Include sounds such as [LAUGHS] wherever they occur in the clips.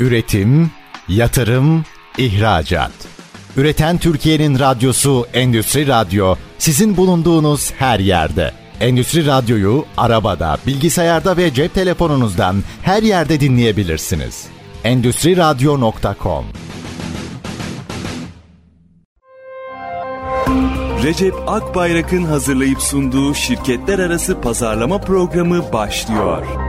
Üretim, yatırım, ihracat. Üreten Türkiye'nin radyosu Endüstri Radyo sizin bulunduğunuz her yerde. Endüstri Radyo'yu arabada, bilgisayarda ve cep telefonunuzdan her yerde dinleyebilirsiniz. Endüstri Radyo.com Recep Akbayrak'ın hazırlayıp sunduğu şirketler arası pazarlama programı başlıyor.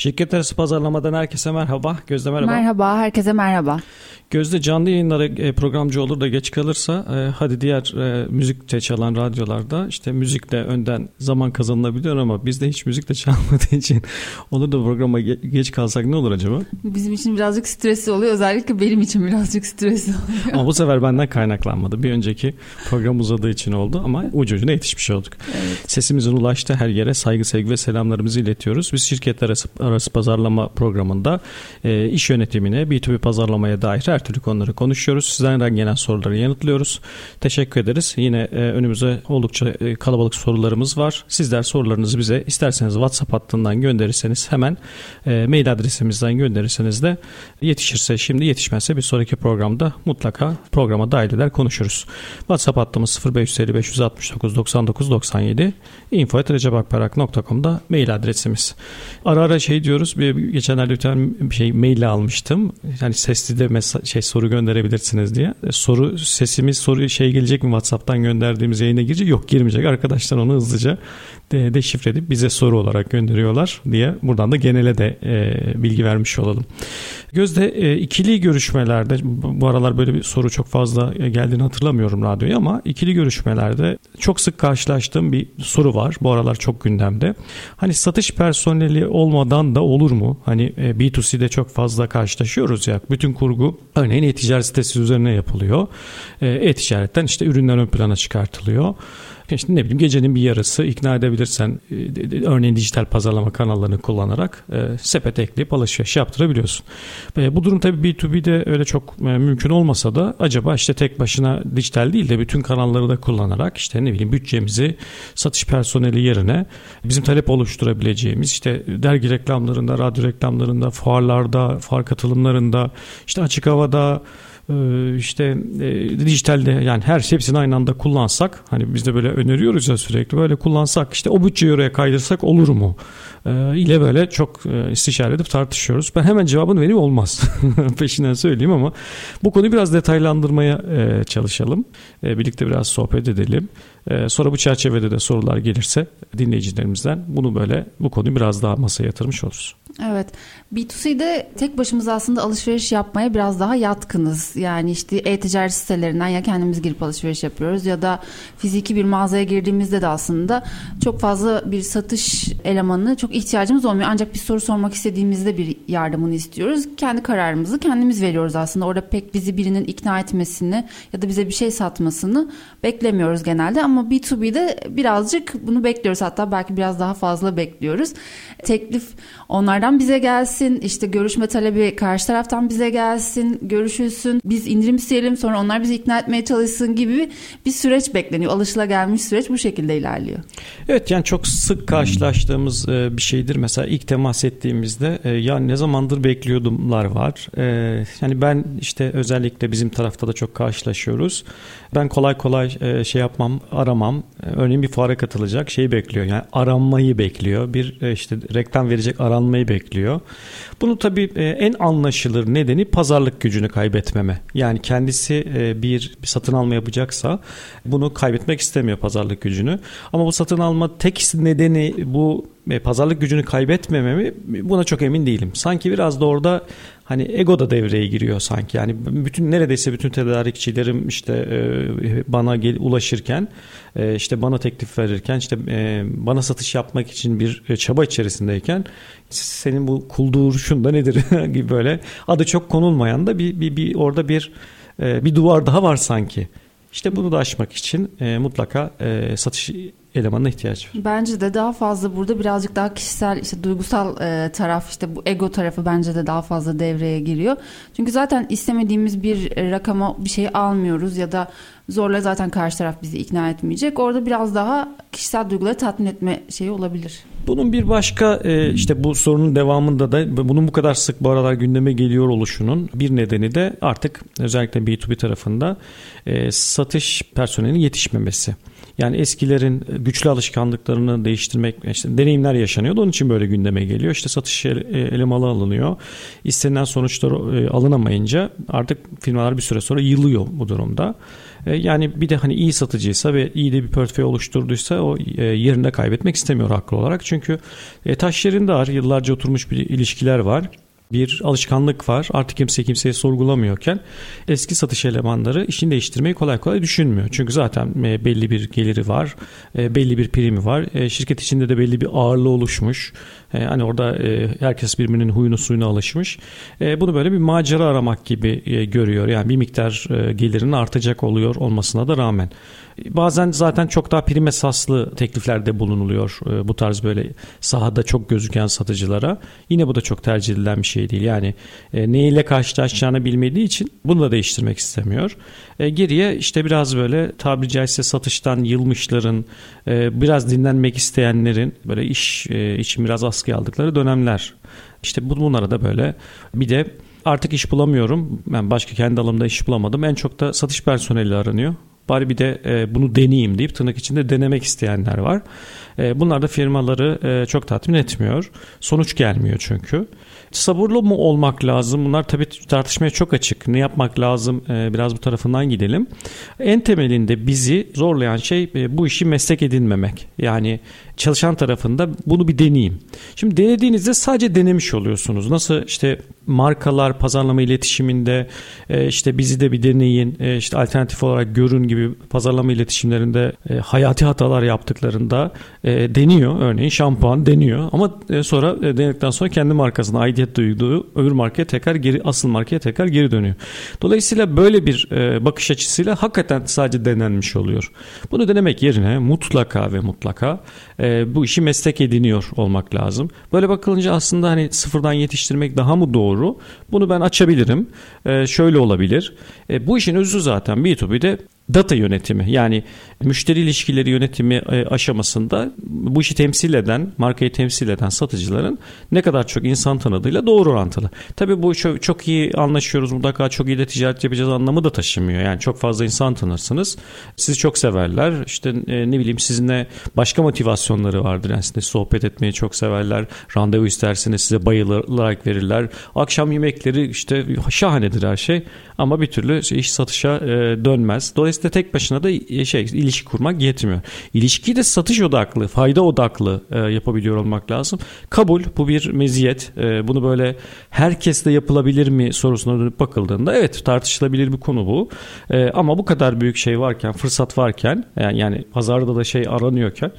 Şirket arası pazarlamadan herkese merhaba. Gözde merhaba. Merhaba, herkese merhaba. Gözde canlı yayınlara e, programcı olur da geç kalırsa e, hadi diğer e, müzikte çalan radyolarda işte müzikle önden zaman kazanılabiliyor ama bizde hiç müzik de çalmadığı [LAUGHS] için olur da programa geç kalsak ne olur acaba? Bizim için birazcık stresli oluyor. Özellikle benim için birazcık stresli oluyor. Ama bu sefer benden kaynaklanmadı. Bir önceki program uzadığı için oldu ama ucu ucuna yetişmiş olduk. Evet. Sesimizin ulaştı her yere saygı sevgi ve selamlarımızı iletiyoruz. Biz şirketler arası, arası pazarlama programında iş yönetimine B2B pazarlamaya dair her türlü konuları konuşuyoruz. Sizden gelen soruları yanıtlıyoruz. Teşekkür ederiz. Yine e, önümüze oldukça e, kalabalık sorularımız var. Sizler sorularınızı bize isterseniz WhatsApp hattından gönderirseniz hemen e, mail adresimizden gönderirseniz de yetişirse şimdi yetişmezse bir sonraki programda mutlaka programa dahil eder konuşuruz. WhatsApp hattımız 0550 569 99 97 info.recepakparak.com'da mail adresimiz. Ara ara şey diyoruz. Bir, geçenlerde bir şey mail almıştım. Yani sesli de mesaj, şey soru gönderebilirsiniz diye. E, soru sesimiz soru şey gelecek mi WhatsApp'tan gönderdiğimiz yayına girecek? Yok girmeyecek. Arkadaşlar onu hızlıca de, deşifre edip bize soru olarak gönderiyorlar diye buradan da genele de e, bilgi vermiş olalım. Gözde e, ikili görüşmelerde bu aralar böyle bir soru çok fazla geldiğini hatırlamıyorum radyoya ama ikili görüşmelerde çok sık karşılaştığım bir soru var. Bu aralar çok gündemde. Hani satış personeli olmadan da olur mu? Hani e, B2C'de çok fazla karşılaşıyoruz ya. Bütün kurgu örneğin e-ticaret sitesi üzerine yapılıyor. E, e-ticaretten işte ürünler ön plana çıkartılıyor işte ne bileyim gecenin bir yarısı ikna edebilirsen e, örneğin dijital pazarlama kanallarını kullanarak e, sepet ekleyip alışveriş yaptırabiliyorsun. E, bu durum tabii B2B'de öyle çok mümkün olmasa da acaba işte tek başına dijital değil de bütün kanalları da kullanarak işte ne bileyim bütçemizi satış personeli yerine bizim talep oluşturabileceğimiz işte dergi reklamlarında, radyo reklamlarında, fuarlarda, fuar katılımlarında, işte açık havada işte e, dijitalde yani her şey hepsini aynı anda kullansak hani biz de böyle öneriyoruz ya sürekli böyle kullansak işte o bütçeyi oraya kaydırsak olur mu e, ile böyle çok e, istişare edip tartışıyoruz. Ben hemen cevabını vereyim olmaz [LAUGHS] peşinden söyleyeyim ama bu konuyu biraz detaylandırmaya e, çalışalım. Birlikte biraz sohbet edelim. Sonra bu çerçevede de sorular gelirse dinleyicilerimizden bunu böyle bu konuyu biraz daha masaya yatırmış oluruz. Evet. B2C'de tek başımıza aslında alışveriş yapmaya biraz daha yatkınız. Yani işte e-ticaret sitelerinden ya kendimiz girip alışveriş yapıyoruz ya da fiziki bir mağazaya girdiğimizde de aslında çok fazla bir satış elemanına çok ihtiyacımız olmuyor. Ancak bir soru sormak istediğimizde bir yardımını istiyoruz. Kendi kararımızı kendimiz veriyoruz aslında. Orada pek bizi birinin ikna etmesini ya da bize bir şey satmasını beklemiyoruz genelde. Ama B2B'de birazcık bunu bekliyoruz. Hatta belki biraz daha fazla bekliyoruz. Teklif onlardan bize gelsin. İşte görüşme talebi karşı taraftan bize gelsin. Görüşülsün. Biz indirim isteyelim sonra onlar bizi ikna etmeye çalışsın gibi bir süreç bekleniyor. Alışılagelmiş süreç bu şekilde ilerliyor. Evet yani çok sık karşılaştığımız e, bir şeydir. Mesela ilk temas ettiğimizde e, ya ne zamandır bekliyordumlar var. E, yani ben işte özellikle bizim tarafta da çok karşılaşıyoruz. Ben kolay kolay şey yapmam, aramam. Örneğin bir fuara katılacak şeyi bekliyor. Yani aranmayı bekliyor. Bir işte reklam verecek aranmayı bekliyor. Bunu tabii e, en anlaşılır nedeni pazarlık gücünü kaybetmeme. Yani kendisi e, bir satın alma yapacaksa bunu kaybetmek istemiyor pazarlık gücünü. Ama bu satın alma tek nedeni bu e, pazarlık gücünü kaybetmeme buna çok emin değilim. Sanki biraz da orada hani ego da devreye giriyor sanki. Yani bütün neredeyse bütün tedarikçilerim işte bana gel, ulaşırken işte bana teklif verirken işte bana satış yapmak için bir çaba içerisindeyken senin bu kul duruşun nedir [LAUGHS] gibi böyle adı çok konulmayan da bir, bir, bir orada bir bir duvar daha var sanki. İşte bunu da aşmak için e, mutlaka e, satış elemanına ihtiyaç var. Bence de daha fazla burada birazcık daha kişisel işte duygusal e, taraf işte bu ego tarafı bence de daha fazla devreye giriyor. Çünkü zaten istemediğimiz bir rakama bir şey almıyoruz ya da zorla zaten karşı taraf bizi ikna etmeyecek. Orada biraz daha kişisel duyguları tatmin etme şeyi olabilir. Bunun bir başka e, işte bu sorunun devamında da bunun bu kadar sık bu aralar gündeme geliyor oluşunun bir nedeni de artık özellikle B2B tarafında e, satış personelinin yetişmemesi. Yani eskilerin güçlü alışkanlıklarını değiştirmek, işte deneyimler yaşanıyordu. Onun için böyle gündeme geliyor. İşte satış elemanı alınıyor. İstenilen sonuçlar e, alınamayınca artık firmalar bir süre sonra yılıyor bu durumda. E, yani bir de hani iyi satıcıysa ve iyi de bir portföy oluşturduysa o e, yerinde kaybetmek istemiyor haklı olarak. Çünkü taş yerinde var. Yıllarca oturmuş bir ilişkiler var bir alışkanlık var. Artık kimse kimseye sorgulamıyorken eski satış elemanları işini değiştirmeyi kolay kolay düşünmüyor. Çünkü zaten e, belli bir geliri var, e, belli bir primi var. E, şirket içinde de belli bir ağırlığı oluşmuş. Hani orada herkes birbirinin huyunu suyuna alışmış. Bunu böyle bir macera aramak gibi görüyor. Yani bir miktar gelirinin artacak oluyor olmasına da rağmen. Bazen zaten çok daha prim esaslı tekliflerde bulunuluyor e, bu tarz böyle sahada çok gözüken satıcılara. Yine bu da çok tercih edilen bir şey değil. Yani e, neyle karşılaşacağını bilmediği için bunu da değiştirmek istemiyor. E, geriye işte biraz böyle tabiri caizse satıştan yılmışların, biraz dinlenmek isteyenlerin böyle iş için biraz askıya aldıkları dönemler. İşte bunlara da böyle bir de artık iş bulamıyorum. Ben başka kendi alanımda iş bulamadım. En çok da satış personeli aranıyor. Bari bir de e, bunu deneyeyim deyip tırnak içinde denemek isteyenler var. E, bunlar da firmaları e, çok tatmin etmiyor. Sonuç gelmiyor çünkü. Sabırlı mı olmak lazım? Bunlar tabii tartışmaya çok açık. Ne yapmak lazım? E, biraz bu tarafından gidelim. En temelinde bizi zorlayan şey e, bu işi meslek edinmemek. Yani çalışan tarafında bunu bir deneyeyim. Şimdi denediğinizde sadece denemiş oluyorsunuz. Nasıl işte markalar pazarlama iletişiminde e, işte bizi de bir deneyin, e, işte alternatif olarak görün gibi pazarlama iletişimlerinde e, hayati hatalar yaptıklarında deniyor. Örneğin şampuan deniyor ama sonra denedikten sonra kendi markasına aidiyet duyduğu öbür markaya tekrar geri asıl markaya tekrar geri dönüyor. Dolayısıyla böyle bir bakış açısıyla hakikaten sadece denenmiş oluyor. Bunu denemek yerine mutlaka ve mutlaka bu işi meslek ediniyor olmak lazım. Böyle bakılınca aslında hani sıfırdan yetiştirmek daha mı doğru? Bunu ben açabilirim. E, şöyle olabilir. E, bu işin özü zaten B2B'de data yönetimi yani müşteri ilişkileri yönetimi e, aşamasında bu işi temsil eden, markayı temsil eden satıcıların ne kadar çok insan tanıdığıyla doğru orantılı. Tabii bu çok, çok iyi anlaşıyoruz mutlaka çok iyi de ticaret yapacağız anlamı da taşımıyor. Yani çok fazla insan tanırsınız. Sizi çok severler. İşte e, ne bileyim sizinle başka motivasyonları vardır. Yani sizinle sohbet etmeyi çok severler. Randevu isterseniz size bayılarak verirler. Akşam yemekleri işte şahanedir her şey. Ama bir türlü iş satışa e, dönmez. Dolayısıyla tek başına da şey ilişki kurmak yetmiyor. İlişkiyi de satış odaklı, fayda odaklı e, yapabiliyor olmak lazım. Kabul bu bir meziyet. E, bunu böyle herkesle yapılabilir mi sorusuna dönüp bakıldığında evet tartışılabilir bir konu bu. E, ama bu kadar büyük şey varken, fırsat varken yani, yani pazarda da şey aranıyorken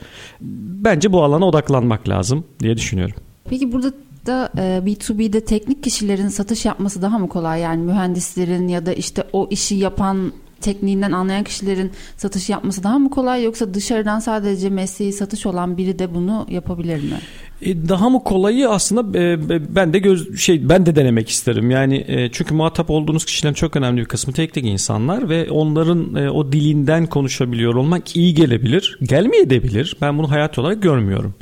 bence bu alana odaklanmak lazım diye düşünüyorum. Peki burada da e, B2B'de teknik kişilerin satış yapması daha mı kolay? Yani mühendislerin ya da işte o işi yapan tekniğinden anlayan kişilerin satış yapması daha mı kolay yoksa dışarıdan sadece mesleği satış olan biri de bunu yapabilir mi? E, daha mı kolayı aslında e, ben de göz şey ben de denemek isterim. Yani e, çünkü muhatap olduğunuz kişilerin çok önemli bir kısmı teknik insanlar ve onların o dilinden konuşabiliyor olmak iyi gelebilir. Gelmeyebilir. Ben bunu hayat olarak görmüyorum.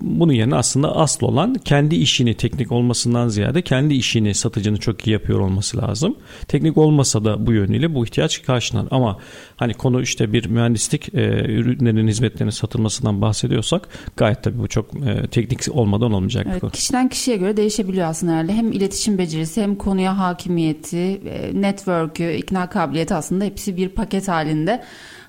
Bunun yerine aslında asıl olan kendi işini teknik olmasından ziyade kendi işini satıcının çok iyi yapıyor olması lazım. Teknik olmasa da bu yönüyle bu ihtiyaç karşılar. Ama hani konu işte bir mühendislik e, ürünlerin hizmetlerinin satılmasından bahsediyorsak gayet tabii bu çok e, teknik olmadan olmayacak evet, bir konu. Kişiden kişiye göre değişebiliyor aslında herhalde. Hem iletişim becerisi hem konuya hakimiyeti, e, network'ü, ikna kabiliyeti aslında hepsi bir paket halinde.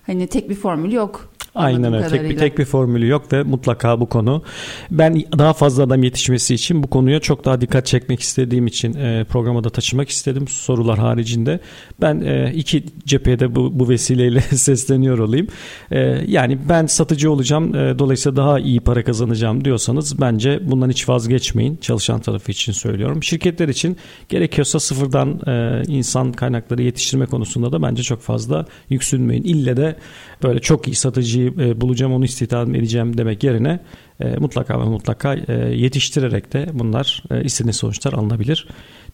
Hani tek bir formül yok. Aynen öyle. Tek bir, tek bir formülü yok ve mutlaka bu konu. Ben daha fazla adam yetişmesi için bu konuya çok daha dikkat çekmek istediğim için e, programa da taşımak istedim sorular haricinde. Ben e, iki cephede bu, bu vesileyle [LAUGHS] sesleniyor olayım. E, yani ben satıcı olacağım e, dolayısıyla daha iyi para kazanacağım diyorsanız bence bundan hiç vazgeçmeyin. Çalışan tarafı için söylüyorum. Şirketler için gerekiyorsa sıfırdan e, insan kaynakları yetiştirme konusunda da bence çok fazla yüksünmeyin. İlle de böyle çok iyi satıcıyı e, bulacağım onu istihdam edeceğim demek yerine e, mutlaka ve mutlaka e, yetiştirerek de bunlar e, istediğiniz sonuçlar alınabilir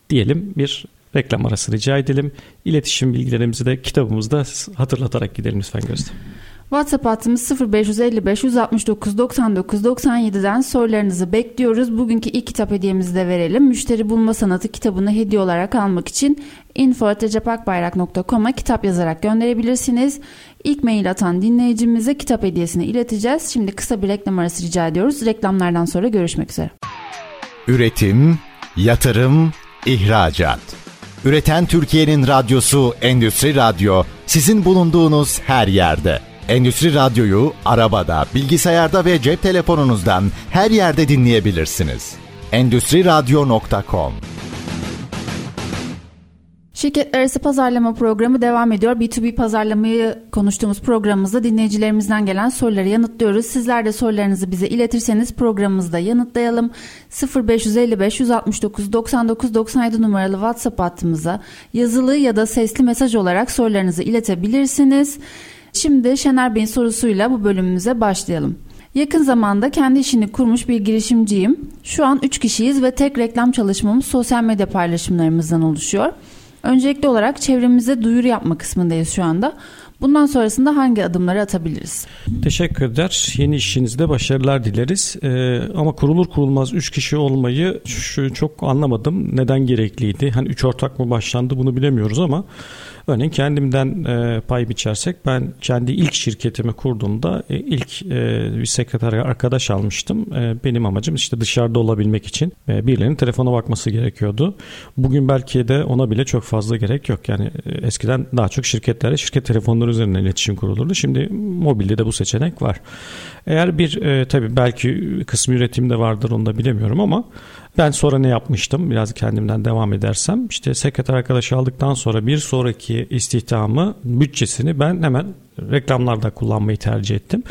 diyelim bir reklam arası rica edelim. İletişim bilgilerimizi de kitabımızda hatırlatarak gidelim lütfen Gözde. WhatsApp hattımız 0555 169 99 97'den sorularınızı bekliyoruz. Bugünkü ilk kitap hediyemizi de verelim. Müşteri Bulma Sanatı kitabını hediye olarak almak için info.recepakbayrak.com'a kitap yazarak gönderebilirsiniz. İlk mail atan dinleyicimize kitap hediyesini ileteceğiz. Şimdi kısa bir reklam arası rica ediyoruz. Reklamlardan sonra görüşmek üzere. Üretim, yatırım, ihracat. Üreten Türkiye'nin radyosu Endüstri Radyo sizin bulunduğunuz her yerde. Endüstri Radyo'yu arabada, bilgisayarda ve cep telefonunuzdan her yerde dinleyebilirsiniz. Endüstri Radyo.com Şirketler arası pazarlama programı devam ediyor. B2B pazarlamayı konuştuğumuz programımızda dinleyicilerimizden gelen soruları yanıtlıyoruz. Sizler de sorularınızı bize iletirseniz programımızda yanıtlayalım. 0555 169 99 97 numaralı WhatsApp hattımıza yazılı ya da sesli mesaj olarak sorularınızı iletebilirsiniz. Şimdi Şener Bey'in sorusuyla bu bölümümüze başlayalım. Yakın zamanda kendi işini kurmuş bir girişimciyim. Şu an 3 kişiyiz ve tek reklam çalışmamız sosyal medya paylaşımlarımızdan oluşuyor. Öncelikli olarak çevremize duyuru yapma kısmındayız şu anda. Bundan sonrasında hangi adımları atabiliriz? Teşekkürler. Yeni işinizde başarılar dileriz. Ee, ama kurulur kurulmaz 3 kişi olmayı şu çok anlamadım. Neden gerekliydi? Hani 3 ortak mı başlandı bunu bilemiyoruz ama Örneğin kendimden e, pay biçersek ben kendi ilk şirketimi kurduğumda e, ilk e, bir sekreter arkadaş almıştım. E, benim amacım işte dışarıda olabilmek için e, birilerinin telefona bakması gerekiyordu. Bugün belki de ona bile çok fazla gerek yok. Yani e, eskiden daha çok şirketlere şirket telefonları üzerinden iletişim kurulurdu. Şimdi mobilde de bu seçenek var. Eğer bir e, tabii belki kısmı üretimde vardır onu da bilemiyorum ama ben sonra ne yapmıştım? Biraz kendimden devam edersem. işte sekreter arkadaşı aldıktan sonra bir sonraki istihdamı, bütçesini ben hemen reklamlarda kullanmayı tercih ettim.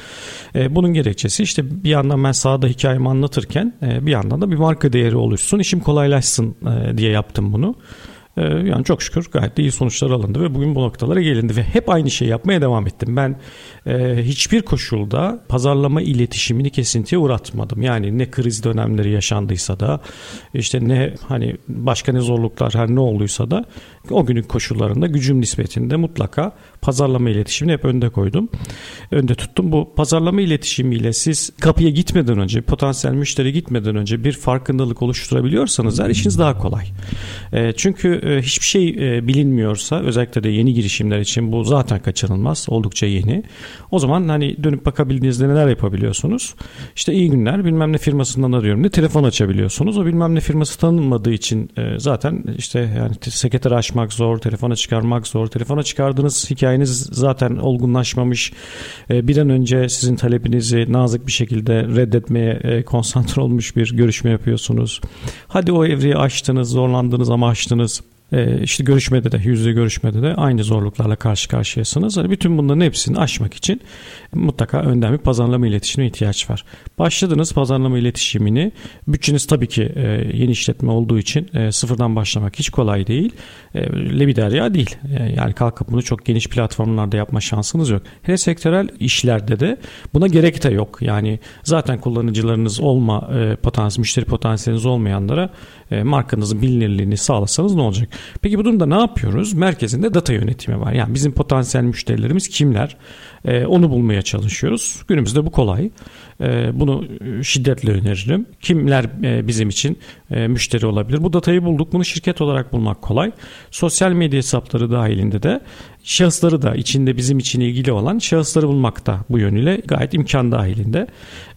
E, bunun gerekçesi işte bir yandan ben sahada hikayemi anlatırken e, bir yandan da bir marka değeri oluşsun, işim kolaylaşsın e, diye yaptım bunu. Yani çok şükür gayet iyi sonuçlar alındı ve bugün bu noktalara gelindi ve hep aynı şeyi yapmaya devam ettim. Ben e, hiçbir koşulda pazarlama iletişimini kesintiye uğratmadım. Yani ne kriz dönemleri yaşandıysa da işte ne hani başka ne zorluklar her ne olduysa da o günün koşullarında gücüm nispetinde mutlaka pazarlama iletişimini hep önde koydum. Önde tuttum. Bu pazarlama iletişimiyle siz kapıya gitmeden önce, potansiyel müşteri gitmeden önce bir farkındalık oluşturabiliyorsanız her işiniz daha kolay. E, çünkü e, hiçbir şey e, bilinmiyorsa özellikle de yeni girişimler için bu zaten kaçınılmaz. Oldukça yeni. O zaman hani dönüp bakabildiğinizde neler yapabiliyorsunuz? İşte iyi günler bilmem ne firmasından arıyorum. Ne telefon açabiliyorsunuz. O bilmem ne firması tanınmadığı için zaten işte yani sekreter açmak zor, telefona çıkarmak zor. Telefona çıkardığınız hikayeniz zaten olgunlaşmamış. Bir an önce sizin talebinizi nazik bir şekilde reddetmeye konsantre olmuş bir görüşme yapıyorsunuz. Hadi o evreyi açtınız, zorlandınız ama açtınız. E, işte görüşmede de yüzde görüşmede de aynı zorluklarla karşı karşıyasınız. Hani bütün bunların hepsini aşmak için mutlaka önden bir pazarlama iletişimine ihtiyaç var. Başladınız pazarlama iletişimini. Bütçeniz tabii ki e, yeni işletme olduğu için e, sıfırdan başlamak hiç kolay değil. E, lebiderya değil. Yani kalkıp bunu çok geniş platformlarda yapma şansınız yok. Hele sektörel işlerde de buna gerek de yok. Yani zaten kullanıcılarınız olma potansiyel, müşteri potansiyeliniz olmayanlara e, markanızın bilinirliğini sağlasanız ne olacak? Peki bu durumda ne yapıyoruz? Merkezinde data yönetimi var. Yani bizim potansiyel müşterilerimiz kimler? E, onu bulmaya çalışıyoruz. Günümüzde bu kolay. E, bunu şiddetle öneririm. Kimler e, bizim için e, müşteri olabilir? Bu datayı bulduk. Bunu şirket olarak bulmak kolay. Sosyal medya hesapları dahilinde de şahısları da içinde bizim için ilgili olan şahısları bulmak da bu yönüyle gayet imkan dahilinde.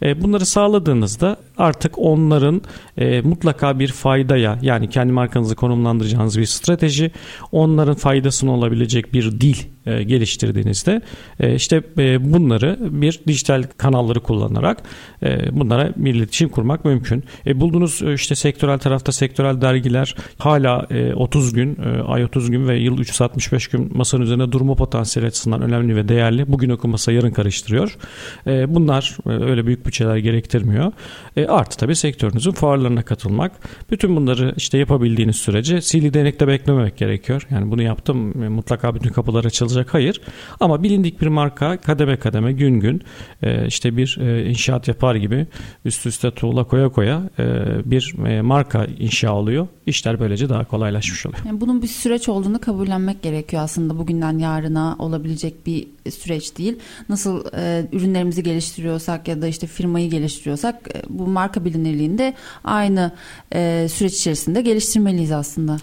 E, bunları sağladığınızda artık onların e, mutlaka bir faydaya yani kendi markanızı konumlandıracağınız bir strateji, onların faydasına olabilecek bir dil e, geliştirdiğinizde e, işte e, bunları bir dijital kanalları kullanarak e, bunlara bir iletişim kurmak mümkün. E, bulduğunuz e, işte sektörel tarafta sektörel dergiler hala e, 30 gün, ay 30 gün ve yıl 365 gün masanın üzerine durma potansiyeli açısından önemli ve değerli. Bugün okunmasa yarın karıştırıyor. Bunlar öyle büyük bütçeler gerektirmiyor. E, artı tabii sektörünüzün fuarlarına katılmak. Bütün bunları işte yapabildiğiniz sürece sili denekte beklememek gerekiyor. Yani bunu yaptım mutlaka bütün kapılar açılacak. Hayır. Ama bilindik bir marka kademe kademe gün gün e, işte bir e, inşaat yapar gibi üst üste tuğla koya koya e, bir e, marka inşa oluyor. İşler böylece daha kolaylaşmış oluyor. Yani bunun bir süreç olduğunu kabullenmek gerekiyor aslında bugünden yarına olabilecek bir süreç değil. Nasıl e, ürünlerimizi geliştiriyorsak ya da işte firmayı geliştiriyorsak e, bu marka bilinirliğinde aynı e, süreç içerisinde geliştirmeliyiz aslında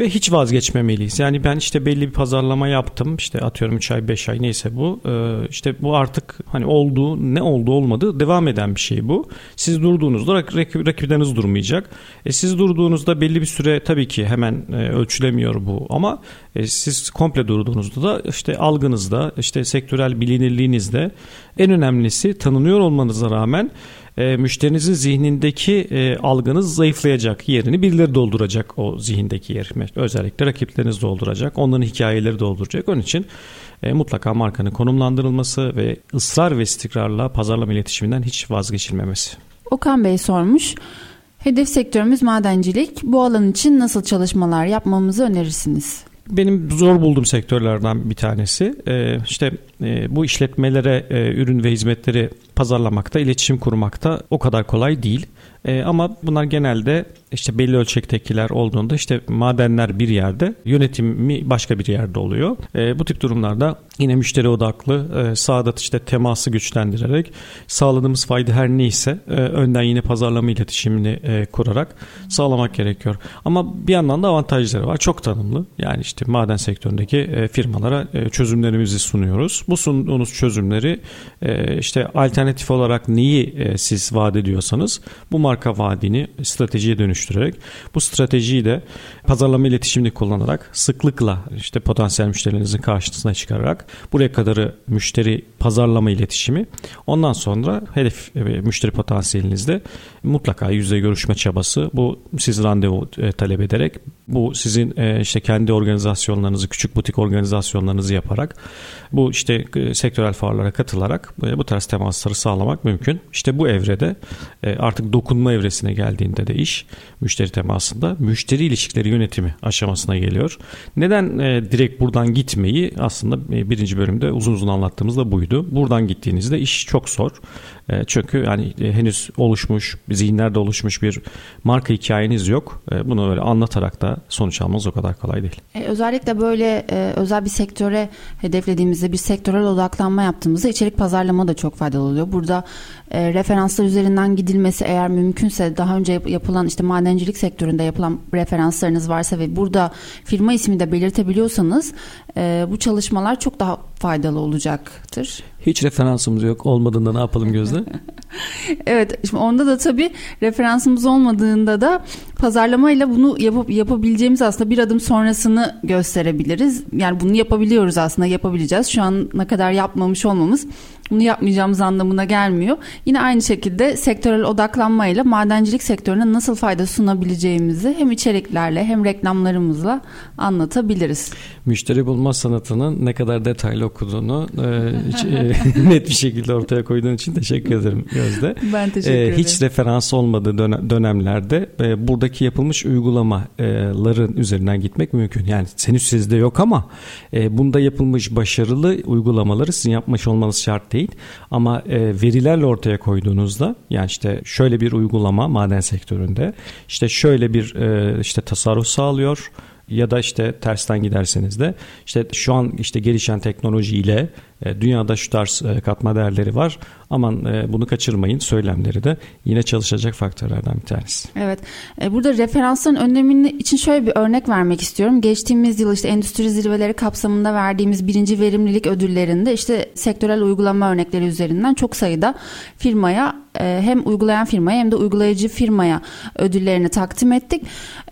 ve hiç vazgeçmemeliyiz. Yani ben işte belli bir pazarlama yaptım. İşte atıyorum 3 ay 5 ay neyse bu. Ee, işte bu artık hani oldu ne oldu olmadı devam eden bir şey bu. Siz durduğunuzda rakip, rakipleriniz durmayacak. E siz durduğunuzda belli bir süre tabii ki hemen e, ölçülemiyor bu ama e, siz komple durduğunuzda da işte algınızda işte sektörel bilinirliğinizde en önemlisi tanınıyor olmanıza rağmen e, müşterinizin zihnindeki e, algınız zayıflayacak. Yerini birileri dolduracak o zihindeki yer. Özellikle rakipleriniz dolduracak. Onların hikayeleri dolduracak. Onun için e, mutlaka markanın konumlandırılması ve ısrar ve istikrarla pazarlama iletişiminden hiç vazgeçilmemesi. Okan Bey sormuş. Hedef sektörümüz madencilik. Bu alan için nasıl çalışmalar yapmamızı önerirsiniz? Benim zor bulduğum sektörlerden bir tanesi. Ee, işte e, bu işletmelere e, ürün ve hizmetleri pazarlamakta, iletişim kurmakta o kadar kolay değil. E, ama bunlar genelde işte belli ölçektekiler olduğunda işte madenler bir yerde, yönetimi başka bir yerde oluyor. E, bu tip durumlarda yine müşteri odaklı, e, sağda işte teması güçlendirerek sağladığımız fayda her neyse e, önden yine pazarlama iletişimini e, kurarak sağlamak gerekiyor. Ama bir yandan da avantajları var. Çok tanımlı. Yani işte maden sektöründeki e, firmalara e, çözümlerimizi sunuyoruz. Bu sunduğunuz çözümleri e, işte alternatif olarak neyi e, siz vaat ediyorsanız bu marka vaadini stratejiye dönüştürerek. Bu stratejiyi de pazarlama iletişimini kullanarak sıklıkla işte potansiyel müşterilerinizin karşısına çıkararak buraya kadarı müşteri pazarlama iletişimi ondan sonra hedef e, müşteri potansiyelinizde mutlaka yüzde görüşme çabası bu siz randevu e, talep ederek bu sizin e, işte kendi organizasyonlarınızı küçük butik organizasyonlarınızı yaparak bu işte sektörel fuarlara katılarak bu tarz temasları sağlamak mümkün. İşte bu evrede artık dokunma evresine geldiğinde de iş müşteri temasında müşteri ilişkileri yönetimi aşamasına geliyor. Neden direkt buradan gitmeyi aslında birinci bölümde uzun uzun anlattığımızda buydu. Buradan gittiğinizde iş çok zor. E, çünkü yani e, henüz oluşmuş, zihinlerde oluşmuş bir marka hikayeniz yok. E, bunu öyle anlatarak da sonuç almanız o kadar kolay değil. özellikle böyle özel bir sektöre hedeflediğimizde bir sektörel odaklanma yaptığımızda içerik pazarlama da çok faydalı oluyor. Burada referanslar üzerinden gidilmesi eğer mümkünse daha önce yapılan işte madencilik sektöründe yapılan referanslarınız varsa ve burada firma ismi de belirtebiliyorsanız bu çalışmalar çok daha faydalı olacaktır. Hiç referansımız yok. Olmadığında ne yapalım Gözde? [LAUGHS] evet. Şimdi onda da tabii referansımız olmadığında da pazarlamayla bunu yapıp yapabileceğimiz aslında bir adım sonrasını gösterebiliriz. Yani bunu yapabiliyoruz aslında yapabileceğiz. Şu an ne kadar yapmamış olmamız bunu yapmayacağımız anlamına gelmiyor. Yine aynı şekilde sektörel odaklanmayla madencilik sektörüne nasıl fayda sunabileceğimizi hem içeriklerle hem reklamlarımızla anlatabiliriz. Müşteri bulma sanatının ne kadar detaylı okuduğunu e, e [LAUGHS] net bir şekilde ortaya koyduğun için teşekkür ederim Gözde. Ben teşekkür e, ederim. Hiç referans olmadığı dönemlerde e, buradaki yapılmış uygulamaların üzerinden gitmek mümkün. Yani henüz sizde yok ama bunda yapılmış başarılı uygulamaları sizin yapmış olmanız şart değil. Ama verilerle ortaya koyduğunuzda yani işte şöyle bir uygulama maden sektöründe işte şöyle bir işte tasarruf sağlıyor ya da işte tersten giderseniz de işte şu an işte gelişen teknolojiyle e, dünyada şu tarz e, katma değerleri var. Aman e, bunu kaçırmayın söylemleri de yine çalışacak faktörlerden bir tanesi. Evet. Burada referansların önemini için şöyle bir örnek vermek istiyorum. Geçtiğimiz yıl işte endüstri zirveleri kapsamında verdiğimiz birinci verimlilik ödüllerinde işte sektörel uygulama örnekleri üzerinden çok sayıda firmaya hem uygulayan firmaya hem de uygulayıcı firmaya ödüllerini takdim ettik.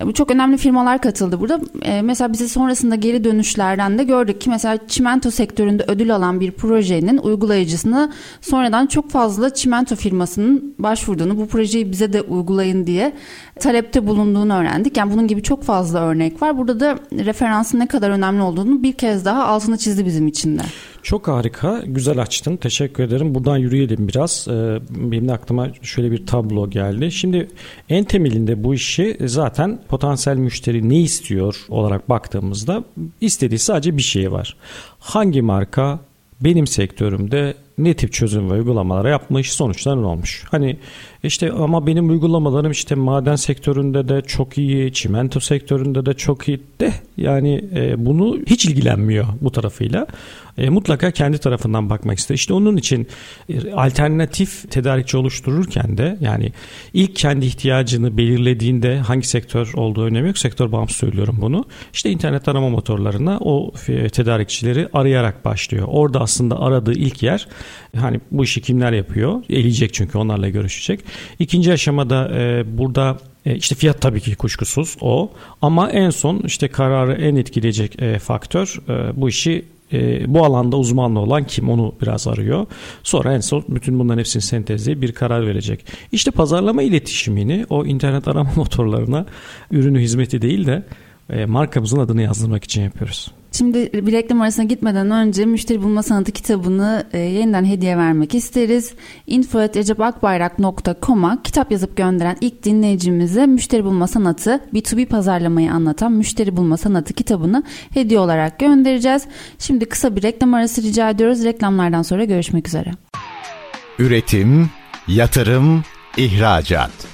E, çok önemli firmalar katıldı burada. E, mesela bize sonrasında geri dönüşlerden de gördük ki mesela çimento sektöründe ödül alan bir projenin uygulayıcısını sonradan çok fazla çimento firmasının başvurduğunu bu projeyi bize de uygulayın diye talepte bulunduğunu öğrendik. Yani bunun gibi çok fazla örnek var. Burada da referansın ne kadar önemli olduğunu bir kez daha altını çizdi bizim için de. Çok harika. Güzel açtın. Teşekkür ederim. Buradan yürüyelim biraz. Ee, benim de aklıma şöyle bir tablo geldi. Şimdi en temelinde bu işi zaten potansiyel müşteri ne istiyor olarak baktığımızda istediği sadece bir şey var. Hangi marka benim sektörümde ne tip çözüm ve uygulamalara yapmış sonuçlar ne olmuş? Hani işte ama benim uygulamalarım işte maden sektöründe de çok iyi, çimento sektöründe de çok iyi de yani e, bunu hiç ilgilenmiyor bu tarafıyla. E, mutlaka kendi tarafından bakmak istiyor. İşte onun için e, alternatif tedarikçi oluştururken de yani ilk kendi ihtiyacını belirlediğinde hangi sektör olduğu önemi yok. Sektör bağımsız söylüyorum bunu. İşte internet arama motorlarına o e, tedarikçileri arayarak başlıyor. Orada aslında aradığı ilk yer hani bu işi kimler yapıyor? Eleyecek çünkü onlarla görüşecek. İkinci aşamada e, burada e, işte fiyat tabii ki kuşkusuz o ama en son işte kararı en etkileyecek faktör bu işi e, bu alanda uzmanlı olan kim onu biraz arıyor. Sonra en son bütün bunların hepsini sentezleyip bir karar verecek. İşte pazarlama iletişimini o internet arama [LAUGHS] motorlarına ürünü hizmeti değil de e, markamızın adını yazdırmak için yapıyoruz. Şimdi bir reklam arasına gitmeden önce Müşteri Bulma Sanatı kitabını e, yeniden hediye vermek isteriz. info.recepakbayrak.com'a kitap yazıp gönderen ilk dinleyicimize Müşteri Bulma Sanatı B2B pazarlamayı anlatan Müşteri Bulma Sanatı kitabını hediye olarak göndereceğiz. Şimdi kısa bir reklam arası rica ediyoruz. Reklamlardan sonra görüşmek üzere. Üretim, yatırım, ihracat.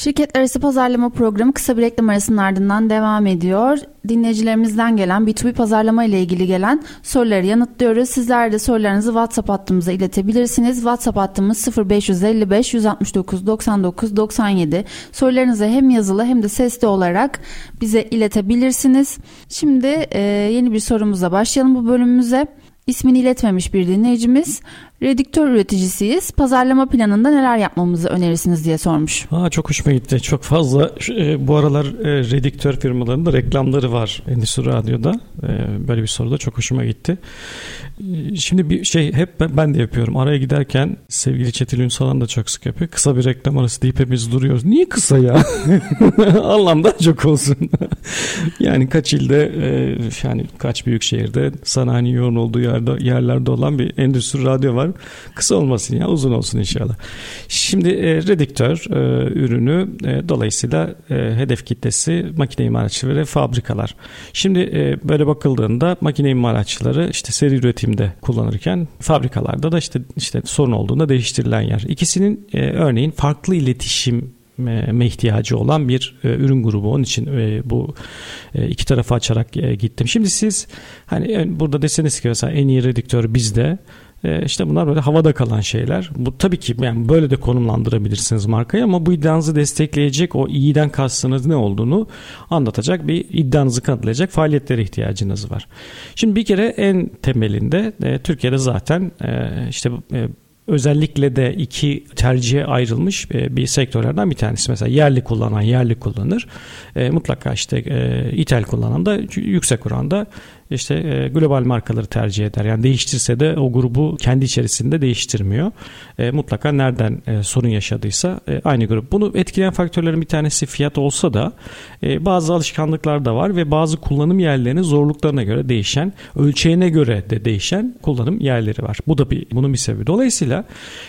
Şirket arası pazarlama programı kısa bir reklam arasının ardından devam ediyor. Dinleyicilerimizden gelen B2B pazarlama ile ilgili gelen soruları yanıtlıyoruz. Sizler de sorularınızı WhatsApp hattımıza iletebilirsiniz. WhatsApp hattımız 0555 169 99 97. Sorularınızı hem yazılı hem de sesli olarak bize iletebilirsiniz. Şimdi e, yeni bir sorumuza başlayalım bu bölümümüze. İsmini iletmemiş bir dinleyicimiz Redüktör üreticisiyiz. Pazarlama planında neler yapmamızı önerirsiniz diye sormuş. Aa, çok hoşuma gitti. Çok fazla e, bu aralar e, redüktör firmalarında reklamları var Endüstri Radyo'da. E, böyle bir soru da çok hoşuma gitti. E, şimdi bir şey hep ben, ben de yapıyorum. Araya giderken sevgili Çetil Ünsal'ın da çok sık yapıyor. Kısa bir reklam arası deyip hepimiz duruyoruz. Niye kısa ya? [LAUGHS] Anlamda çok olsun. [LAUGHS] yani kaç ilde e, yani kaç büyük şehirde sanayi yoğun olduğu yerde yerlerde olan bir endüstri radyo var Kısa olmasın ya uzun olsun inşallah. Şimdi e, Reddiktör e, ürünü e, dolayısıyla e, hedef kitlesi makine imalatçıları ve fabrikalar. Şimdi e, böyle bakıldığında makine imalatçıları işte seri üretimde kullanırken fabrikalarda da işte işte sorun olduğunda değiştirilen yer. İkisinin e, örneğin farklı iletişim me ihtiyacı olan bir e, ürün grubu. Onun için e, bu e, iki tarafı açarak e, gittim. Şimdi siz hani burada deseniz ki mesela en iyi redüktör bizde e, işte bunlar böyle havada kalan şeyler. Bu tabii ki yani böyle de konumlandırabilirsiniz markayı ama bu iddianızı destekleyecek o iyiden kastınız ne olduğunu anlatacak bir iddianızı kanıtlayacak faaliyetlere ihtiyacınız var. Şimdi bir kere en temelinde e, Türkiye'de zaten e, işte e, özellikle de iki tercihe ayrılmış e, bir sektörlerden bir tanesi. Mesela yerli kullanan yerli kullanır. E, mutlaka işte e, ithal kullanan da yüksek oranda işte e, global markaları tercih eder. Yani değiştirse de o grubu kendi içerisinde değiştirmiyor. E, mutlaka nereden e, sorun yaşadıysa aynı grup. Bunu etkileyen faktörlerin bir tanesi fiyat olsa da bazı alışkanlıklar da var ve bazı kullanım yerlerinin zorluklarına göre değişen, ölçeğine göre de değişen kullanım yerleri var. Bu da bir bunun bir sebebi. Dolayısıyla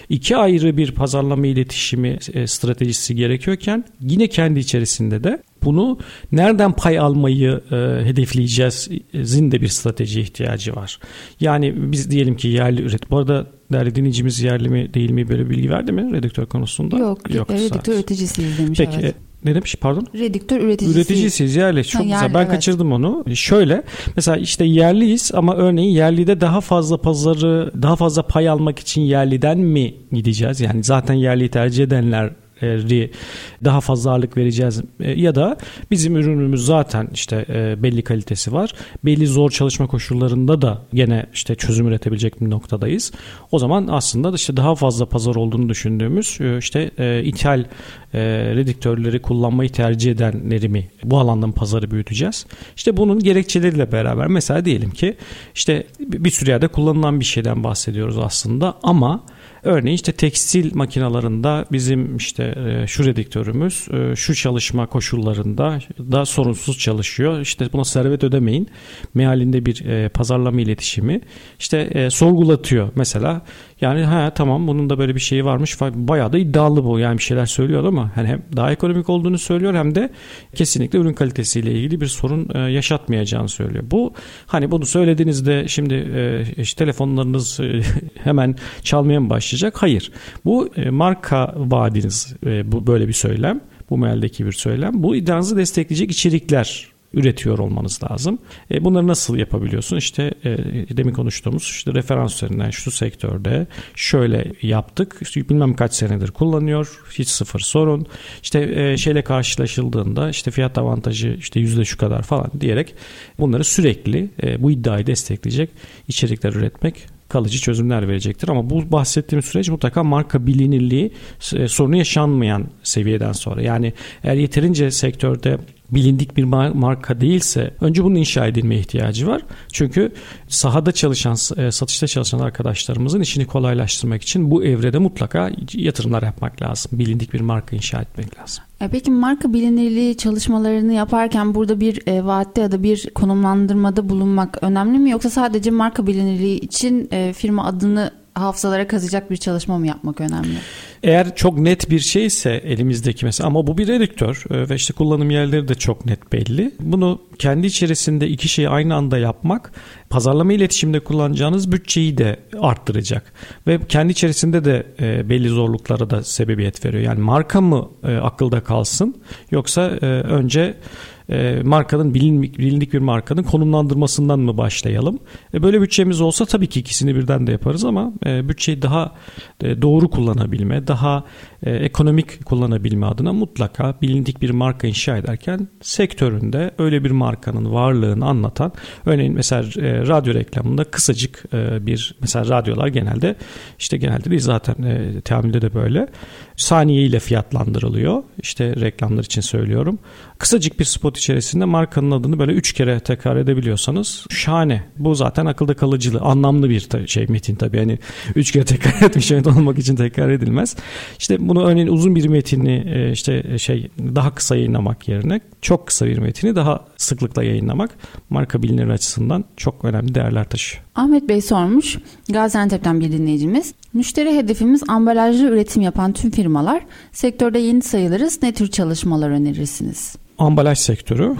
iki ayrı bir pazarlama iletişimi stratejisi gerekiyorken yine kendi içerisinde de bunu nereden pay almayı e, hedefleyeceğiz zin de bir strateji ihtiyacı var. Yani biz diyelim ki yerli üret. Bu arada değerli dinleyicimiz yerli mi değil mi böyle bilgi verdi mi redaktör konusunda? Yok. Yok redaktör üreticisiyiz demiş. Peki evet. ne demiş pardon? Redüktör üreticisi. Üreticisiyiz yerli. Çok Ha, güzel. yerli, Ben evet. kaçırdım onu. Şöyle mesela işte yerliyiz ama örneğin yerlide daha fazla pazarı daha fazla pay almak için yerliden mi gideceğiz? Yani zaten yerliyi tercih edenler daha fazla ağırlık vereceğiz E, ya da bizim ürünümüz zaten işte e, belli kalitesi var. Belli zor çalışma koşullarında da gene işte çözüm üretebilecek bir noktadayız. O zaman aslında işte daha fazla pazar olduğunu düşündüğümüz e, işte ithal redüktörleri kullanmayı tercih edenleri mi bu alandan pazarı büyüteceğiz. İşte bunun gerekçeleriyle beraber mesela diyelim ki işte bir sürü yerde kullanılan bir şeyden bahsediyoruz aslında ama Örneğin işte tekstil makinalarında bizim işte e, şu redüktörümüz e, şu çalışma koşullarında da sorunsuz çalışıyor. İşte buna servet ödemeyin. Mealinde bir e, pazarlama iletişimi işte sorgulatıyor mesela. Yani ha tamam bunun da böyle bir şeyi varmış. Bayağı da iddialı bu. Yani bir şeyler söylüyor ama hani hem daha ekonomik olduğunu söylüyor hem de kesinlikle ürün kalitesiyle ilgili bir sorun yaşatmayacağını söylüyor. Bu hani bunu söylediğinizde şimdi işte telefonlarınız [LAUGHS] hemen çalmaya mı başlayacak? Hayır. Bu marka vaadiniz bu böyle bir söylem. Bu mealdeki bir söylem. Bu iddianızı destekleyecek içerikler üretiyor olmanız lazım. E, bunları nasıl yapabiliyorsun? İşte e, demin konuştuğumuz işte referans üzerinden şu sektörde şöyle yaptık. Bilmem kaç senedir kullanıyor. Hiç sıfır sorun. İşte e, şeyle karşılaşıldığında işte fiyat avantajı işte yüzde şu kadar falan diyerek bunları sürekli e, bu iddiayı destekleyecek içerikler üretmek kalıcı çözümler verecektir. Ama bu bahsettiğim süreç mutlaka marka bilinirliği e, sorunu yaşanmayan seviyeden sonra. Yani eğer yeterince sektörde bilindik bir marka değilse önce bunun inşa edilmeye ihtiyacı var. Çünkü sahada çalışan, e, satışta çalışan arkadaşlarımızın işini kolaylaştırmak için bu evrede mutlaka yatırımlar yapmak lazım. Bilindik bir marka inşa etmek lazım. E peki marka bilinirliği çalışmalarını yaparken burada bir e, vaatte ya da bir konumlandırmada bulunmak önemli mi yoksa sadece marka bilinirliği için e, firma adını hafızalara kazıyacak bir çalışma mı yapmak önemli? Eğer çok net bir şeyse elimizdeki mesela ama bu bir redüktör e, ve işte kullanım yerleri de çok net belli. Bunu kendi içerisinde iki şeyi aynı anda yapmak pazarlama iletişimde kullanacağınız bütçeyi de arttıracak. Ve kendi içerisinde de e, belli zorluklara da sebebiyet veriyor. Yani marka mı e, akılda kalsın yoksa önce e, markanın bilindik, bilindik bir markanın konumlandırmasından mı başlayalım? E, böyle bütçemiz olsa tabii ki ikisini birden de yaparız ama e, bütçeyi daha e, doğru kullanabilme, daha e, ekonomik kullanabilme adına mutlaka bilindik bir marka inşa ederken sektöründe öyle bir markanın varlığını anlatan örneğin mesela e, radyo reklamında kısacık e, bir mesela radyolar genelde işte genelde değil zaten e, teamülde de böyle saniye fiyatlandırılıyor. İşte reklamlar için söylüyorum. Kısacık bir spot içerisinde markanın adını böyle üç kere tekrar edebiliyorsanız şahane. Bu zaten akılda kalıcılığı, anlamlı bir şey metin tabii. Yani üç kere tekrar [LAUGHS] etmiş olmak için tekrar edilmez. İşte bunu örneğin uzun bir metini e, işte şey daha kısa yayınlamak yerine çok kısa bir metini daha sıklıkla yayınlamak marka bilinir açısından çok önemli değerler taşıyor. Ahmet Bey sormuş. Gaziantep'ten bir dinleyicimiz. Müşteri hedefimiz ambalajlı üretim yapan tüm firmalar. Sektörde yeni sayılırız. Ne tür çalışmalar önerirsiniz? Ambalaj sektörü.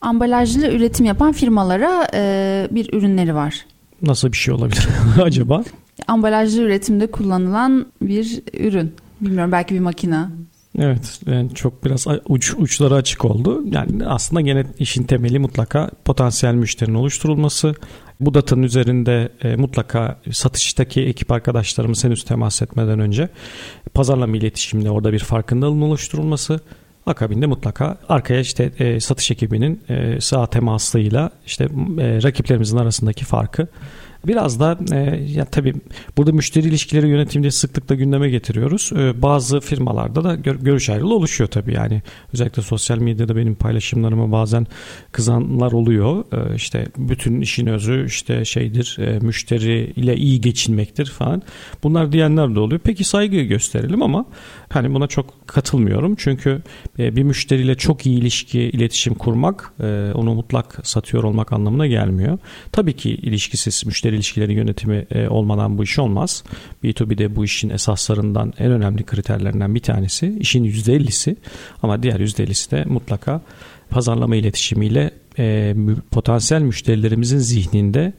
Ambalajlı üretim yapan firmalara e, bir ürünleri var. Nasıl bir şey olabilir [LAUGHS] acaba? Ambalajlı üretimde kullanılan bir ürün. Bilmiyorum belki bir makina. Evet yani çok biraz uç, uçları açık oldu. Yani aslında gene işin temeli mutlaka potansiyel müşterinin oluşturulması. Bu datanın üzerinde e, mutlaka satıştaki ekip arkadaşlarımız henüz temas etmeden önce pazarlama iletişiminde orada bir farkındalığın oluşturulması. Akabinde mutlaka arkaya işte e, satış ekibinin e, sağ temaslığıyla işte e, rakiplerimizin arasındaki farkı Biraz da e, ya tabii burada müşteri ilişkileri yönetiminde sıklıkla gündeme getiriyoruz. E, bazı firmalarda da gör, görüş ayrılığı oluşuyor tabii yani. Özellikle sosyal medyada benim paylaşımlarıma bazen kızanlar oluyor. E, işte bütün işin özü işte şeydir e, müşteri ile iyi geçinmektir falan. Bunlar diyenler de oluyor. Peki saygı gösterelim ama hani buna çok katılmıyorum. Çünkü e, bir müşteriyle çok iyi ilişki, iletişim kurmak e, onu mutlak satıyor olmak anlamına gelmiyor. Tabii ki ilişkisiz müşteri ilişkileri yönetimi e, olmadan bu iş olmaz. B2B'de bu işin esaslarından en önemli kriterlerinden bir tanesi işin %50'si ama diğer %50'si de mutlaka pazarlama iletişimiyle e, potansiyel müşterilerimizin zihninde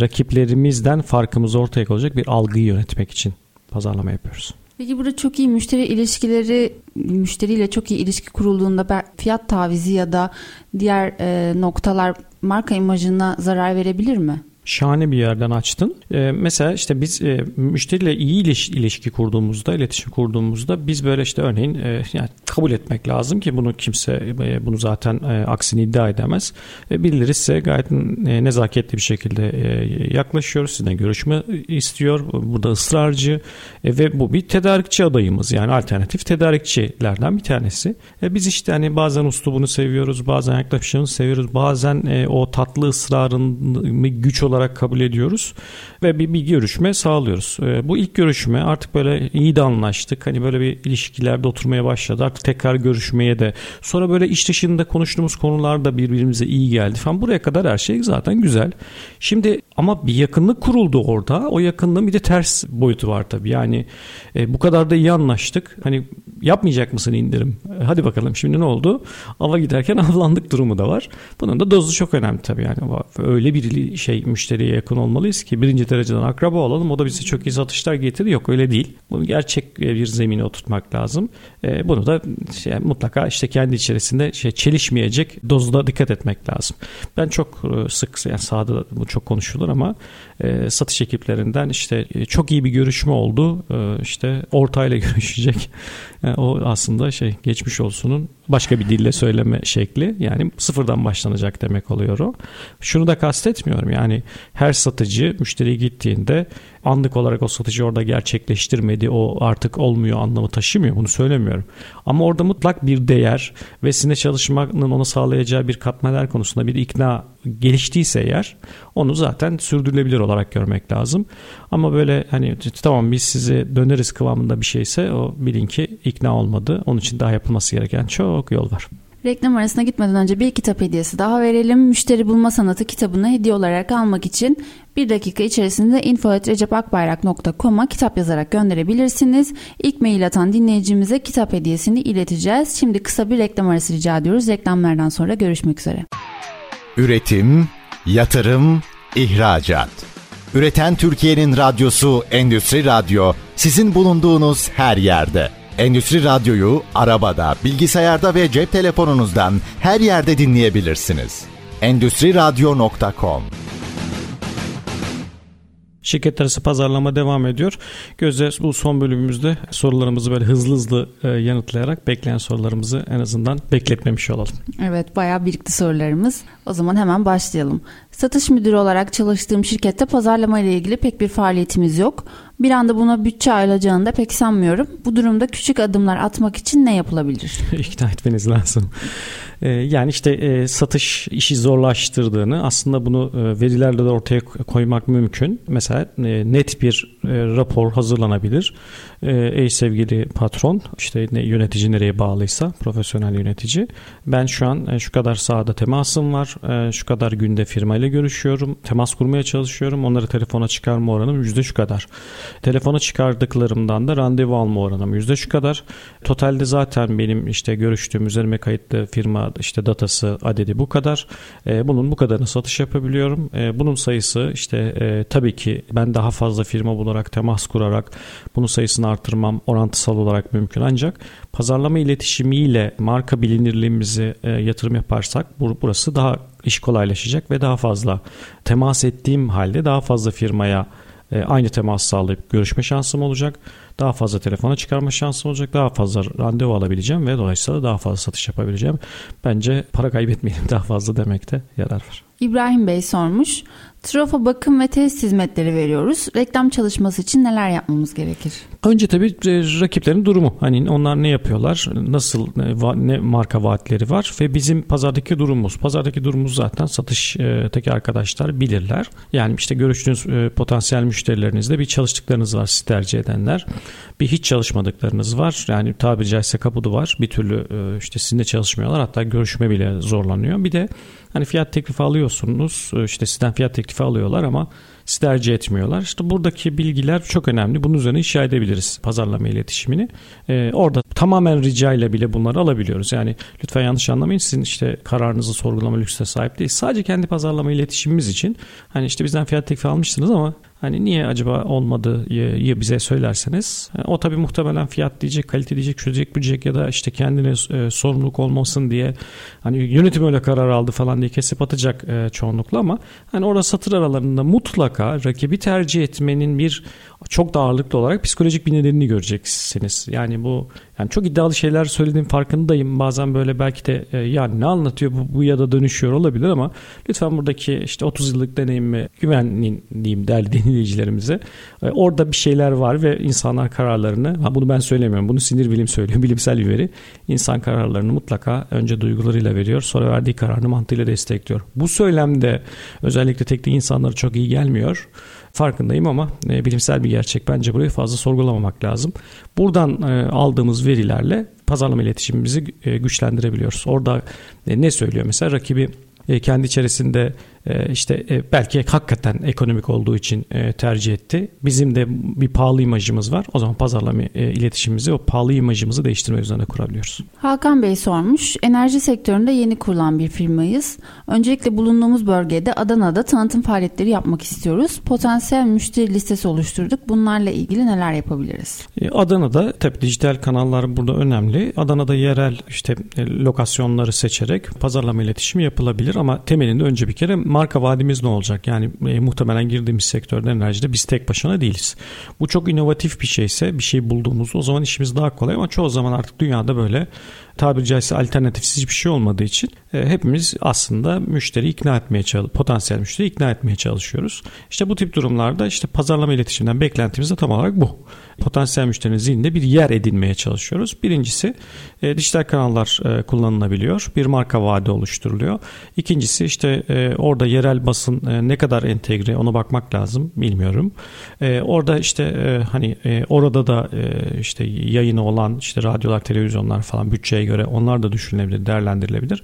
rakiplerimizden farkımız ortaya koyacak bir algıyı yönetmek için pazarlama yapıyoruz. Peki burada çok iyi müşteri ilişkileri, müşteriyle çok iyi ilişki kurulduğunda fiyat tavizi ya da diğer e, noktalar marka imajına zarar verebilir mi? Şahane bir yerden açtın. Ee, mesela işte biz e, müşteriyle iyi iliş, ilişki kurduğumuzda, iletişim kurduğumuzda biz böyle işte örneğin e, yani kabul etmek lazım ki bunu kimse e, bunu zaten e, aksini iddia edemez. E, birileri gayet e, nezaketli bir şekilde e, yaklaşıyor. Sizinle görüşme istiyor. Burada ısrarcı e, ve bu bir tedarikçi adayımız. Yani alternatif tedarikçilerden bir tanesi. E, biz işte hani bazen uslubunu seviyoruz, bazen yaklaşımını seviyoruz, bazen e, o tatlı ısrarın güç olarak olarak kabul ediyoruz ve bir, bir görüşme sağlıyoruz. E, bu ilk görüşme artık böyle iyi de anlaştık. Hani böyle bir ilişkilerde oturmaya başladı. Artık tekrar görüşmeye de sonra böyle iş dışında konuştuğumuz konular da birbirimize iyi geldi falan. Buraya kadar her şey zaten güzel. Şimdi ama bir yakınlık kuruldu orada. O yakınlığın bir de ters boyutu var tabii. Yani e, bu kadar da iyi anlaştık. Hani yapmayacak mısın indirim? E, hadi bakalım şimdi ne oldu? Ava giderken [LAUGHS] avlandık durumu da var. Bunun da dozu çok önemli tabii yani. Öyle bir şey müşteriye yakın olmalıyız ki birinci dereceden akraba olalım. O da bize çok iyi satışlar getirir. Yok öyle değil. Bunu gerçek bir zemine oturtmak lazım. E, bunu da şey, mutlaka işte kendi içerisinde şey çelişmeyecek dozda dikkat etmek lazım. Ben çok e, sık yani sahada bu çok konuşulur ama e, satış ekiplerinden işte e, çok iyi bir görüşme oldu. E, işte ortayla [LAUGHS] görüşecek. Yani o aslında şey geçmiş olsunun başka bir dille söyleme şekli. Yani sıfırdan başlanacak demek oluyor o. Şunu da kastetmiyorum. Yani her satıcı müşteri gittiğinde anlık olarak o satıcı orada gerçekleştirmedi. O artık olmuyor anlamı taşımıyor. Bunu söylemiyorum. Ama orada mutlak bir değer ve sizinle çalışmanın ona sağlayacağı bir katmeler konusunda bir ikna geliştiyse eğer onu zaten sürdürülebilir olarak görmek lazım. Ama böyle hani tamam biz size döneriz kıvamında bir şeyse o bilin ki ikna olmadı. Onun için daha yapılması gereken çok yol var. Reklam arasına gitmeden önce bir kitap hediyesi daha verelim. Müşteri Bulma Sanatı kitabını hediye olarak almak için bir dakika içerisinde info.recepakbayrak.com'a kitap yazarak gönderebilirsiniz. İlk mail atan dinleyicimize kitap hediyesini ileteceğiz. Şimdi kısa bir reklam arası rica ediyoruz. Reklamlardan sonra görüşmek üzere. Üretim, yatırım, ihracat. Üreten Türkiye'nin radyosu Endüstri Radyo sizin bulunduğunuz her yerde. Endüstri Radyo'yu arabada, bilgisayarda ve cep telefonunuzdan her yerde dinleyebilirsiniz. Endüstri Radyo.com Şirket arası pazarlama devam ediyor. Gözde bu son bölümümüzde sorularımızı böyle hızlı hızlı e, yanıtlayarak bekleyen sorularımızı en azından bekletmemiş olalım. Evet bayağı birikti sorularımız. O zaman hemen başlayalım. Satış müdürü olarak çalıştığım şirkette pazarlama ile ilgili pek bir faaliyetimiz yok. Bir anda buna bütçe ayrılacağını da pek sanmıyorum. Bu durumda küçük adımlar atmak için ne yapılabilir? [LAUGHS] İkna etmeniz lazım. Ee, yani işte e, satış işi zorlaştırdığını aslında bunu e, verilerle de ortaya koymak mümkün. Mesela e, net bir rapor hazırlanabilir. Ey sevgili patron işte yönetici nereye bağlıysa profesyonel yönetici. Ben şu an şu kadar sahada temasım var. Şu kadar günde firmayla görüşüyorum. Temas kurmaya çalışıyorum. Onları telefona çıkarma oranım yüzde şu kadar. Telefona çıkardıklarımdan da randevu alma oranım yüzde şu kadar. Totalde zaten benim işte görüştüğüm üzerime kayıtlı firma işte datası adedi bu kadar. E, bunun bu kadarını satış yapabiliyorum. E, bunun sayısı işte e, tabii ki ben daha fazla firma bularak temas kurarak bunun sayısını artırmam orantısal olarak mümkün ancak pazarlama iletişimiyle marka bilinirliğimizi e, yatırım yaparsak burası daha iş kolaylaşacak ve daha fazla temas ettiğim halde daha fazla firmaya e, aynı temas sağlayıp görüşme şansım olacak. Daha fazla telefona çıkarma şansım olacak. Daha fazla randevu alabileceğim ve dolayısıyla daha fazla satış yapabileceğim. Bence para kaybetmeyelim [LAUGHS] daha fazla demekte yarar var. İbrahim Bey sormuş. Trafo bakım ve test hizmetleri veriyoruz. Reklam çalışması için neler yapmamız gerekir? Önce tabii e, rakiplerin durumu. Hani onlar ne yapıyorlar? Nasıl ne marka vaatleri var ve bizim pazardaki durumumuz. Pazardaki durumumuz zaten satıştaki arkadaşlar bilirler. Yani işte görüştüğünüz e, potansiyel müşterilerinizde bir çalıştıklarınız var siz tercih edenler. Bir hiç çalışmadıklarınız var. Yani tabiri caizse kapudu var. Bir türlü e, işte sizinle çalışmıyorlar. Hatta görüşme bile zorlanıyor. Bir de Hani fiyat teklifi alıyorsunuz işte sizden fiyat teklifi alıyorlar ama sizi tercih etmiyorlar. İşte buradaki bilgiler çok önemli. Bunun üzerine inşa edebiliriz pazarlama iletişimini. Ee, orada tamamen rica ile bile bunları alabiliyoruz. Yani lütfen yanlış anlamayın. Sizin işte kararınızı sorgulama lüksüne sahip değil. Sadece kendi pazarlama iletişimimiz için hani işte bizden fiyat teklifi almışsınız ama Hani niye acaba olmadı bize söylerseniz. E, o tabii muhtemelen fiyat diyecek, kalite diyecek, bu diyecek ya da işte kendine e, sorumluluk olmasın diye hani yönetim öyle karar aldı falan diye kesip atacak e, çoğunlukla ama hani orada satır aralarında mutlaka rakibi tercih etmenin bir çok da ağırlıklı olarak psikolojik bir nedenini göreceksiniz. Yani bu yani çok iddialı şeyler söylediğim farkındayım. Bazen böyle belki de e, ya ne anlatıyor bu, bu ya da dönüşüyor olabilir ama lütfen buradaki işte 30 yıllık deneyimi güvenin diyeyim değerli [LAUGHS] dinleyicilerimize. E, orada bir şeyler var ve insanlar kararlarını ha bunu ben söylemiyorum. Bunu sinir bilim söylüyor. [LAUGHS] Bilimsel bir veri. İnsan kararlarını mutlaka önce duygularıyla veriyor. Sonra verdiği kararını mantığıyla destekliyor. Bu söylemde özellikle teknik insanlara çok iyi gelmiyor farkındayım ama e, bilimsel bir gerçek. Bence burayı fazla sorgulamamak lazım. Buradan e, aldığımız verilerle pazarlama iletişimimizi e, güçlendirebiliyoruz. Orada e, ne söylüyor mesela rakibi e, kendi içerisinde e, işte e, belki hakikaten ekonomik olduğu için tercih etti. Bizim de bir pahalı imajımız var. O zaman pazarlama iletişimimizi o pahalı imajımızı değiştirme üzerine kurabiliyoruz. Hakan Bey sormuş. Enerji sektöründe yeni kurulan bir firmayız. Öncelikle bulunduğumuz bölgede Adana'da tanıtım faaliyetleri yapmak istiyoruz. Potansiyel müşteri listesi oluşturduk. Bunlarla ilgili neler yapabiliriz? Adana'da tabii dijital kanallar burada önemli. Adana'da yerel işte lokasyonları seçerek pazarlama iletişimi yapılabilir ama temelinde önce bir kere marka vadimiz ne olacak? Yani e, muhtemelen girdiğimiz sektörde enerjide biz tek başına değiliz. Bu çok inovatif bir şeyse bir şey bulduğumuz o zaman işimiz daha kolay ama çoğu zaman artık dünyada böyle tabiri caizse alternatifsiz bir şey olmadığı için e, hepimiz aslında müşteri ikna etmeye çalış potansiyel müşteri ikna etmeye çalışıyoruz. İşte bu tip durumlarda işte pazarlama iletişiminden beklentimiz de tam olarak bu. Potansiyel müşterinin zihninde bir yer edinmeye çalışıyoruz. Birincisi e, dijital kanallar e, kullanılabiliyor. Bir marka vaadi oluşturuluyor. İkincisi işte e, orada yerel basın e, ne kadar entegre ona bakmak lazım bilmiyorum. E, orada işte e, hani e, orada da e, işte yayını olan işte radyolar, televizyonlar falan bütçeye göre onlar da düşünülebilir, değerlendirilebilir.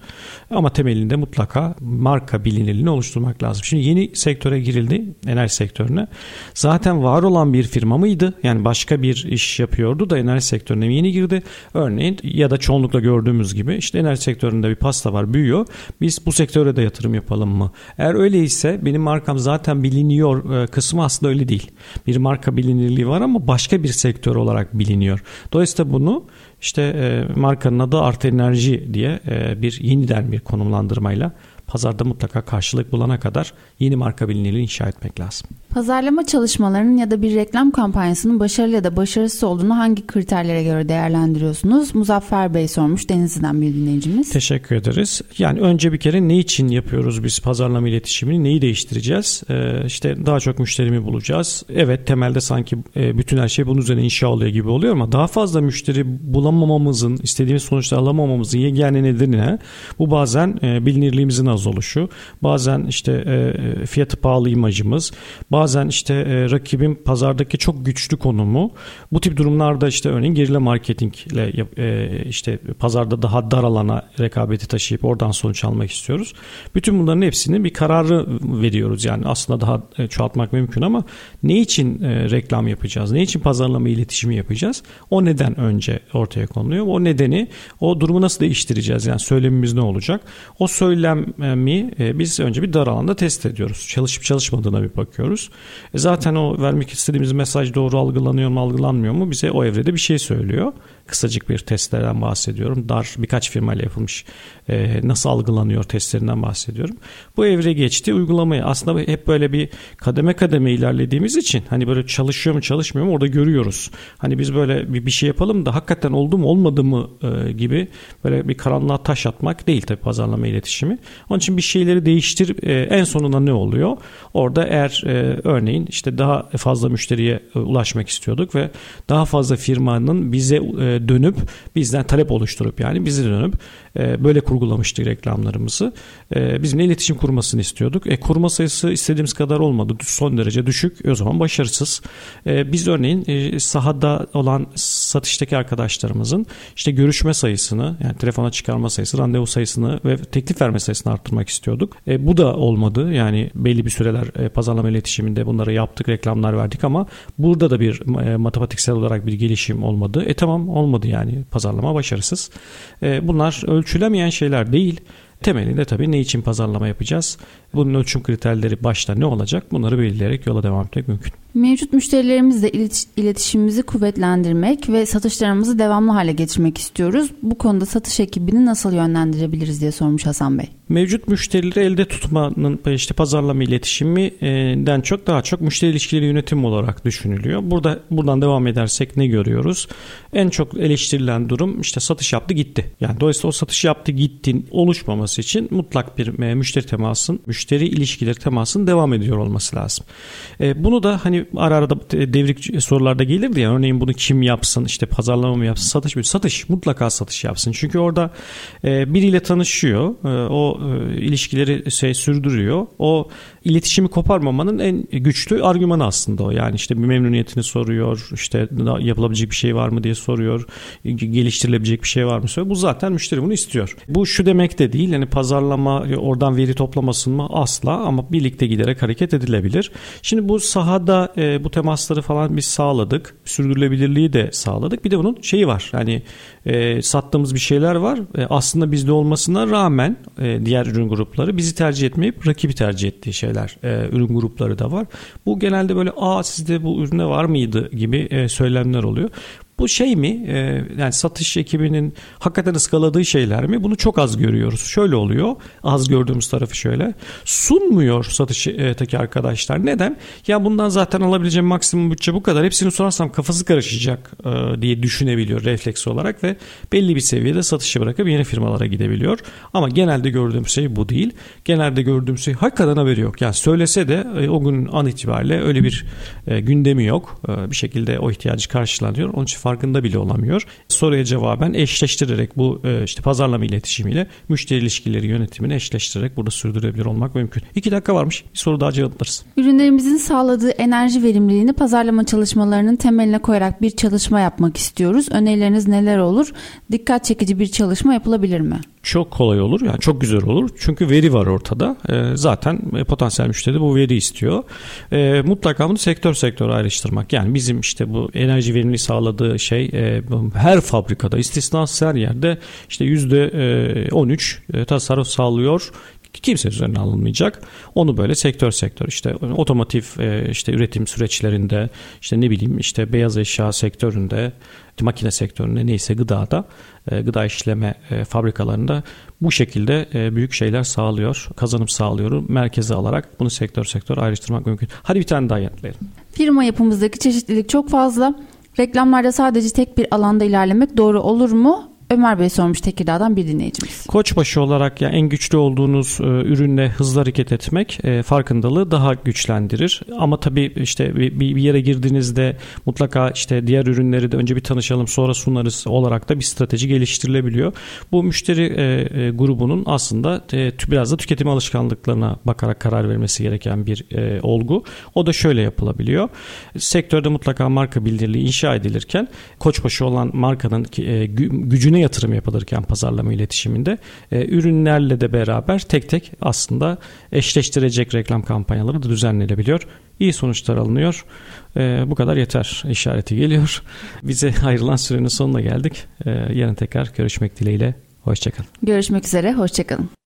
Ama temelinde mutlaka marka bilinirliğini oluşturmak lazım. Şimdi yeni sektöre girildi, enerji sektörüne. Zaten var olan bir firma mıydı? Yani başka bir iş yapıyordu da enerji sektörüne yeni girdi. Örneğin ya da çoğunlukla gördüğümüz gibi işte enerji sektöründe bir pasta var, büyüyor. Biz bu sektöre de yatırım yapalım mı? Eğer öyleyse benim markam zaten biliniyor e, kısmı aslında öyle değil. Bir marka bilinirliği var ama başka bir sektör olarak biliniyor. Dolayısıyla bunu işte e, markanın adı Art Enerji diye e, bir yeniden bir konumlandırmayla pazarda mutlaka karşılık bulana kadar yeni marka bilinirliği inşa etmek lazım. Pazarlama çalışmalarının ya da bir reklam kampanyasının başarılı ya da başarısız olduğunu hangi kriterlere göre değerlendiriyorsunuz? Muzaffer Bey sormuş Denizli'den bir dinleyicimiz. Teşekkür ederiz. Yani önce bir kere ne için yapıyoruz biz pazarlama iletişimini? Neyi değiştireceğiz? Ee, işte daha çok müşterimi bulacağız. Evet temelde sanki e, bütün her şey bunun üzerine inşa oluyor gibi oluyor ama daha fazla müşteri bulamamamızın, istediğimiz sonuçları alamamamızın yegane nedeni ne? Bu bazen e, bilinirliğimizin az oluşu, bazen işte e, fiyatı pahalı imajımız, bazen işte e, rakibin pazardaki çok güçlü konumu. Bu tip durumlarda işte örneğin gerilla marketingle e, işte pazarda daha dar alana rekabeti taşıyıp oradan sonuç almak istiyoruz. Bütün bunların hepsini bir kararı veriyoruz. Yani aslında daha e, çoğaltmak mümkün ama ne için e, reklam yapacağız? Ne için pazarlama iletişimi yapacağız? O neden önce ortaya konuluyor. O nedeni o durumu nasıl değiştireceğiz? Yani söylemimiz ne olacak? O söylemi e, biz önce bir dar alanda test ediyoruz. Çalışıp çalışmadığına bir bakıyoruz. E zaten o vermek istediğimiz mesaj doğru algılanıyor mu algılanmıyor mu bize o evrede bir şey söylüyor kısacık bir testlerden bahsediyorum. Dar birkaç firmayla yapılmış e, nasıl algılanıyor testlerinden bahsediyorum. Bu evre geçti uygulamayı aslında hep böyle bir kademe kademe ilerlediğimiz için hani böyle çalışıyor mu çalışmıyor mu orada görüyoruz. Hani biz böyle bir, bir şey yapalım da hakikaten oldu mu olmadı mı e, gibi böyle bir karanlığa taş atmak değil tabii pazarlama iletişimi. Onun için bir şeyleri değiştir e, en sonunda ne oluyor? Orada eğer e, örneğin işte daha fazla müşteriye e, ulaşmak istiyorduk ve daha fazla firmanın bize e, dönüp bizden talep oluşturup yani bize dönüp böyle kurgulamıştık reklamlarımızı. E, bizimle iletişim kurmasını istiyorduk. E, kurma sayısı istediğimiz kadar olmadı. Son derece düşük. O zaman başarısız. E, biz örneğin e, sahada olan satıştaki arkadaşlarımızın işte görüşme sayısını yani telefona çıkarma sayısı, randevu sayısını ve teklif verme sayısını arttırmak istiyorduk. E, bu da olmadı. Yani belli bir süreler e, pazarlama iletişiminde bunları yaptık, reklamlar verdik ama burada da bir e, matematiksel olarak bir gelişim olmadı. E tamam olmadı yani pazarlama başarısız. E, bunlar ölçülemeyen şeyler değil. Temelinde tabii ne için pazarlama yapacağız? Bunun ölçüm kriterleri başta ne olacak? Bunları belirleyerek yola devam etmek mümkün. Mevcut müşterilerimizle iletişimimizi kuvvetlendirmek ve satışlarımızı devamlı hale getirmek istiyoruz. Bu konuda satış ekibini nasıl yönlendirebiliriz diye sormuş Hasan Bey. Mevcut müşterileri elde tutmanın işte pazarlama iletişiminden çok daha çok müşteri ilişkileri yönetimi olarak düşünülüyor. Burada buradan devam edersek ne görüyoruz? En çok eleştirilen durum işte satış yaptı gitti. Yani dolayısıyla o satış yaptı gitti oluşmaması için mutlak bir e, müşteri temasın, müşteri ilişkileri temasın devam ediyor olması lazım. E, bunu da hani ara ara devrik sorularda gelirdi ya örneğin bunu kim yapsın işte pazarlama mı yapsın satış mı? Satış mutlaka satış yapsın. Çünkü orada e, biriyle tanışıyor. O ilişkileri şey sürdürüyor. O iletişimi koparmamanın en güçlü argümanı aslında o. Yani işte bir memnuniyetini soruyor, işte yapılabilecek bir şey var mı diye soruyor, geliştirilebilecek bir şey var mı soruyor. Bu zaten müşteri bunu istiyor. Bu şu demek de değil, yani pazarlama oradan veri toplamasın mı asla ama birlikte giderek hareket edilebilir. Şimdi bu sahada e, bu temasları falan biz sağladık, sürdürülebilirliği de sağladık. Bir de bunun şeyi var, yani e, sattığımız bir şeyler var. E, aslında bizde olmasına rağmen e, diğer ürün grupları bizi tercih etmeyip rakibi tercih ettiği şeyler, e, ürün grupları da var. Bu genelde böyle aa sizde bu ürüne var mıydı gibi e, söylemler oluyor. Bu şey mi e, yani satış ekibinin hakikaten ıskaladığı şeyler mi? Bunu çok az görüyoruz. Şöyle oluyor. Az gördüğümüz tarafı şöyle. Sunmuyor satıştaki arkadaşlar. Neden? Ya bundan zaten alabileceğim maksimum bütçe bu kadar. Hepsini sorarsam kafası karışacak e, diye düşünebiliyor refleks olarak ve belli bir seviyede satışı bırakıp yeni firmalara gidebiliyor. Ama genelde gördüğüm şey bu değil. Genelde gördüğüm şey hakikaten haberi yok. Yani söylese de e, o gün an itibariyle öyle bir gündemi yok. Bir şekilde o ihtiyacı karşılanıyor. Onun için farkında bile olamıyor. Soruya cevaben eşleştirerek bu e, işte pazarlama iletişimiyle müşteri ilişkileri yönetimini eşleştirerek burada sürdürebilir olmak mümkün. İki dakika varmış. Bir soru daha cevaplarız. Ürünlerimizin sağladığı enerji verimliliğini pazarlama çalışmalarının temeline koyarak bir çalışma yapmak istiyoruz. Önerileriniz neler olur? Dikkat çekici bir çalışma yapılabilir mi? çok kolay olur yani çok güzel olur çünkü veri var ortada e, zaten e, potansiyel müşteri bu veri istiyor e, mutlaka bunu sektör sektör ayrıştırmak yani bizim işte bu enerji verimliliği sağladığı şey e, her fabrikada istisnasız her yerde işte yüzde e, 13 e, tasarruf sağlıyor kimse üzerine alınmayacak. Onu böyle sektör sektör işte otomotiv e, işte üretim süreçlerinde işte ne bileyim işte beyaz eşya sektöründe makine sektöründe neyse gıdada e, gıda işleme e, fabrikalarında bu şekilde büyük şeyler sağlıyor, kazanım sağlıyor. Merkeze alarak bunu sektör sektör ayrıştırmak mümkün. Hadi bir tane daha yanıtlayalım. Firma yapımızdaki çeşitlilik çok fazla. Reklamlarda sadece tek bir alanda ilerlemek doğru olur mu? Ömer Bey sormuş Tekirdağ'dan bir dinleyicimiz. Koçbaşı olarak ya yani en güçlü olduğunuz e, ürünle hızlı hareket etmek e, farkındalığı daha güçlendirir. Ama tabii işte bir, bir yere girdiğinizde mutlaka işte diğer ürünleri de önce bir tanışalım sonra sunarız olarak da bir strateji geliştirilebiliyor. Bu müşteri e, e, grubunun aslında e, biraz da tüketim alışkanlıklarına bakarak karar vermesi gereken bir e, olgu. O da şöyle yapılabiliyor. Sektörde mutlaka marka bildirliği inşa edilirken Koçbaşı olan markanın e, gücüne yatırım yapılırken pazarlama iletişiminde e, ürünlerle de beraber tek tek aslında eşleştirecek reklam kampanyaları da düzenlenebiliyor. İyi sonuçlar alınıyor. E, bu kadar yeter işareti geliyor. [LAUGHS] Bize ayrılan sürenin sonuna geldik. E, yarın tekrar görüşmek dileğiyle. Hoşçakalın. Görüşmek üzere. Hoşçakalın.